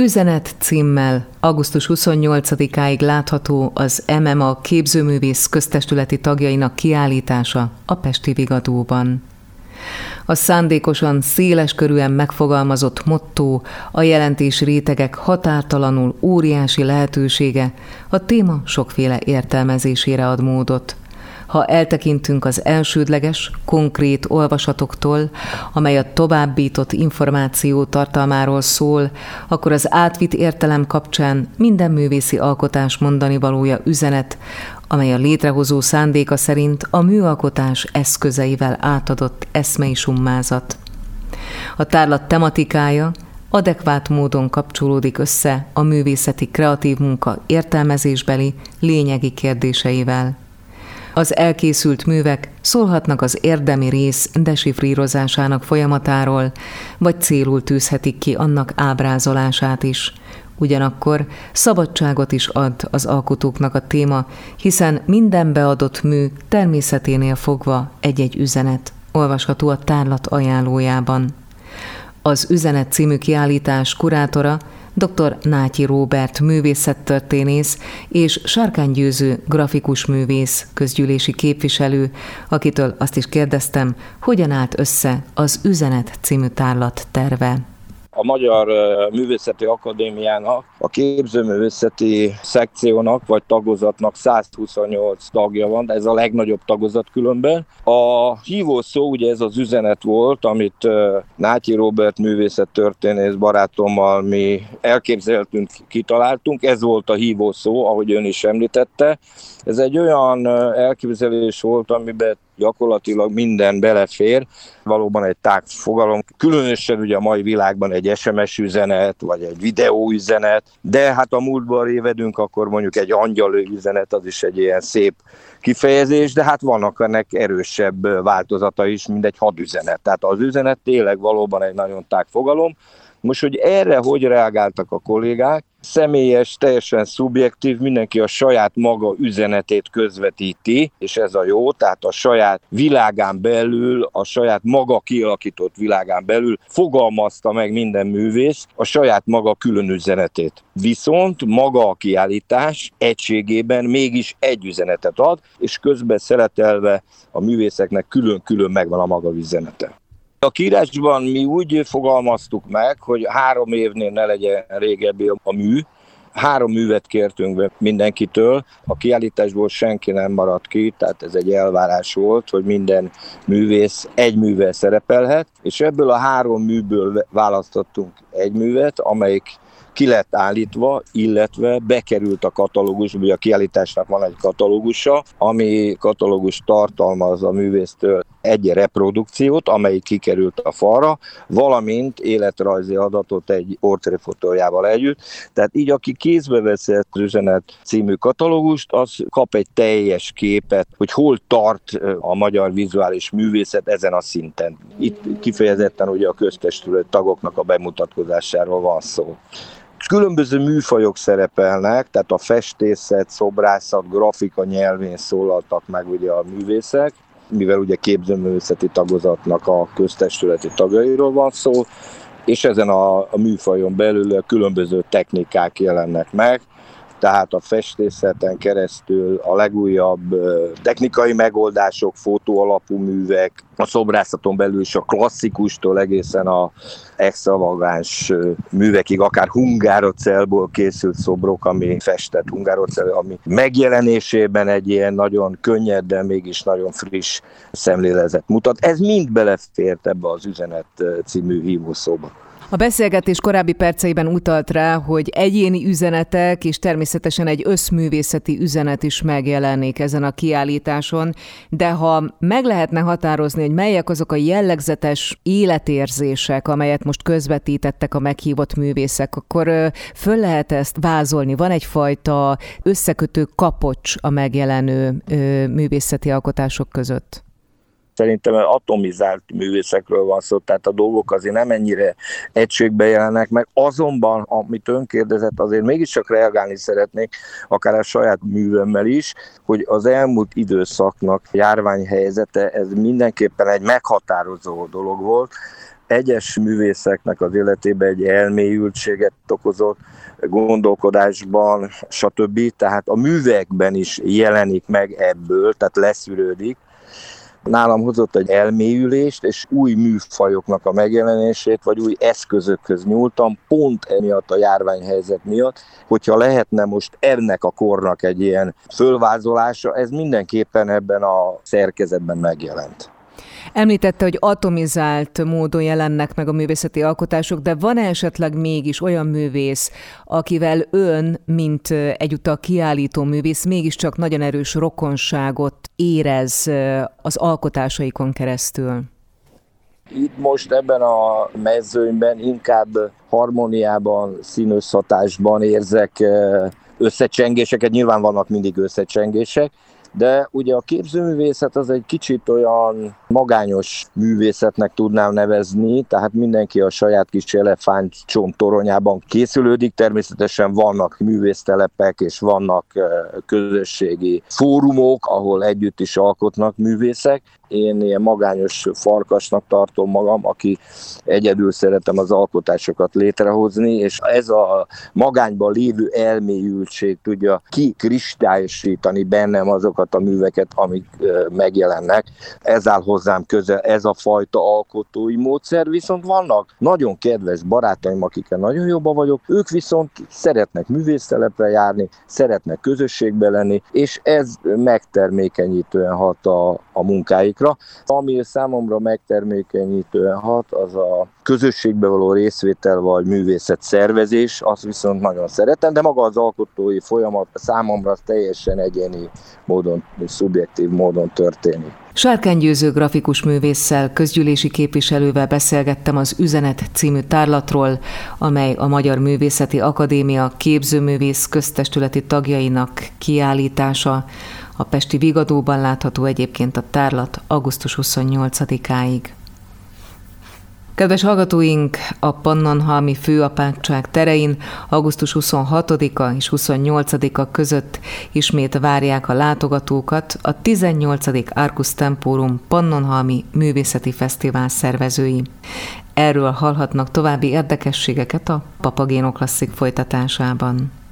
Üzenet címmel augusztus 28-áig látható az MMA képzőművész köztestületi tagjainak kiállítása a Pesti Vigadóban. A szándékosan széles körűen megfogalmazott motto, a jelentés rétegek határtalanul óriási lehetősége, a téma sokféle értelmezésére ad módot – ha eltekintünk az elsődleges, konkrét olvasatoktól, amely a továbbított információ tartalmáról szól, akkor az átvitt értelem kapcsán minden művészi alkotás mondani valója üzenet, amely a létrehozó szándéka szerint a műalkotás eszközeivel átadott eszmei summázat. A tárlat tematikája adekvát módon kapcsolódik össze a művészeti kreatív munka értelmezésbeli lényegi kérdéseivel. Az elkészült művek szólhatnak az érdemi rész desifrírozásának folyamatáról, vagy célul tűzhetik ki annak ábrázolását is. Ugyanakkor szabadságot is ad az alkotóknak a téma, hiszen minden beadott mű természeténél fogva egy-egy üzenet, olvasható a tárlat ajánlójában. Az Üzenet című kiállítás kurátora dr. Nátyi Róbert művészettörténész és Sárkány Győző grafikus művész, közgyűlési képviselő, akitől azt is kérdeztem, hogyan állt össze az Üzenet című tárlat terve a Magyar Művészeti Akadémiának, a képzőművészeti szekciónak vagy tagozatnak 128 tagja van, de ez a legnagyobb tagozat különben. A hívó szó ugye ez az üzenet volt, amit Nátyi Robert művészettörténész barátommal mi elképzeltünk, kitaláltunk, ez volt a hívó szó, ahogy ön is említette. Ez egy olyan elképzelés volt, amiben gyakorlatilag minden belefér, valóban egy tág fogalom, különösen ugye a mai világban egy SMS üzenet, vagy egy videó üzenet, de hát a múltban révedünk, akkor mondjuk egy angyal üzenet, az is egy ilyen szép kifejezés, de hát vannak ennek erősebb változata is, mint egy hadüzenet. Tehát az üzenet tényleg valóban egy nagyon tág fogalom, most, hogy erre hogy reagáltak a kollégák, személyes, teljesen szubjektív, mindenki a saját maga üzenetét közvetíti, és ez a jó, tehát a saját világán belül, a saját maga kialakított világán belül fogalmazta meg minden művész a saját maga külön üzenetét. Viszont maga a kiállítás egységében mégis egy üzenetet ad, és közben szeletelve a művészeknek külön-külön megvan a maga üzenete. A kiírásban mi úgy fogalmaztuk meg, hogy három évnél ne legyen régebbi a mű, Három művet kértünk be mindenkitől, a kiállításból senki nem maradt ki, tehát ez egy elvárás volt, hogy minden művész egy művel szerepelhet, és ebből a három műből választottunk egy művet, amelyik ki lett állítva, illetve bekerült a katalógusba, ugye a kiállításnak van egy katalógusa, ami katalógus tartalmaz a művésztől egy reprodukciót, amelyik kikerült a falra, valamint életrajzi adatot egy portréfotójával együtt. Tehát így, aki kézbe veszi az üzenet című katalógust, az kap egy teljes képet, hogy hol tart a magyar vizuális művészet ezen a szinten. Itt kifejezetten ugye a köztestület tagoknak a bemutatkozásáról van szó. Különböző műfajok szerepelnek, tehát a festészet, szobrászat, grafika nyelvén szólaltak meg ugye a művészek, mivel ugye képzőművészeti tagozatnak a köztestületi tagjairól van szó, és ezen a, a műfajon belül a különböző technikák jelennek meg, tehát a festészeten keresztül a legújabb technikai megoldások, fotó alapú művek, a szobrászaton belül is a klasszikustól egészen a extravagáns művekig, akár hungárocelból készült szobrok, ami festett hungárocel, ami megjelenésében egy ilyen nagyon könnyed, de mégis nagyon friss szemléletet mutat. Ez mind belefért ebbe az üzenet című hívószóba. A beszélgetés korábbi perceiben utalt rá, hogy egyéni üzenetek és természetesen egy összművészeti üzenet is megjelenik ezen a kiállításon, de ha meg lehetne határozni, hogy melyek azok a jellegzetes életérzések, amelyet most közvetítettek a meghívott művészek, akkor föl lehet ezt vázolni. Van egyfajta összekötő kapocs a megjelenő művészeti alkotások között szerintem atomizált művészekről van szó, tehát a dolgok azért nem ennyire egységbe jelennek meg. Azonban, amit ön kérdezett, azért mégiscsak reagálni szeretnék, akár a saját művemmel is, hogy az elmúlt időszaknak járványhelyzete, ez mindenképpen egy meghatározó dolog volt, egyes művészeknek az életében egy elmélyültséget okozott, gondolkodásban, stb. Tehát a művekben is jelenik meg ebből, tehát leszűrődik. Nálam hozott egy elmélyülést, és új műfajoknak a megjelenését, vagy új eszközökhöz nyúltam, pont emiatt a járványhelyzet miatt, hogyha lehetne most ennek a kornak egy ilyen fölvázolása, ez mindenképpen ebben a szerkezetben megjelent. Említette, hogy atomizált módon jelennek meg a művészeti alkotások, de van esetleg mégis olyan művész, akivel ön, mint egyúttal kiállító művész, mégiscsak nagyon erős rokonságot érez az alkotásaikon keresztül? Itt most ebben a mezőnyben inkább harmóniában, színösshatásban érzek összecsengéseket, nyilván vannak mindig összecsengések, de ugye a képzőművészet az egy kicsit olyan magányos művészetnek tudnám nevezni, tehát mindenki a saját kis elefántcsont toronyában készülődik, természetesen vannak művésztelepek és vannak közösségi fórumok, ahol együtt is alkotnak művészek, én ilyen magányos farkasnak tartom magam, aki egyedül szeretem az alkotásokat létrehozni, és ez a magányban lévő elmélyültség tudja kikristályosítani bennem azokat a műveket, amik megjelennek. Ez áll hozzám közel, ez a fajta alkotói módszer, viszont vannak nagyon kedves barátaim, akikkel nagyon jobban vagyok, ők viszont szeretnek művésztelepre járni, szeretnek közösségbe lenni, és ez megtermékenyítően hat a, a munkáik játékra. Ami számomra megtermékenyítően hat, az a közösségbe való részvétel vagy művészet szervezés, azt viszont nagyon szeretem, de maga az alkotói folyamat számomra teljesen egyéni módon, szubjektív módon történik. Sárkány Győző grafikus művésszel, közgyűlési képviselővel beszélgettem az Üzenet című tárlatról, amely a Magyar Művészeti Akadémia képzőművész köztestületi tagjainak kiállítása, a Pesti Vigadóban látható egyébként a tárlat augusztus 28-áig. Kedves hallgatóink, a Pannonhalmi főapátság terein augusztus 26-a és 28-a között ismét várják a látogatókat a 18. Arcus Temporum Pannonhalmi Művészeti Fesztivál szervezői. Erről hallhatnak további érdekességeket a Papagéno Klasszik folytatásában.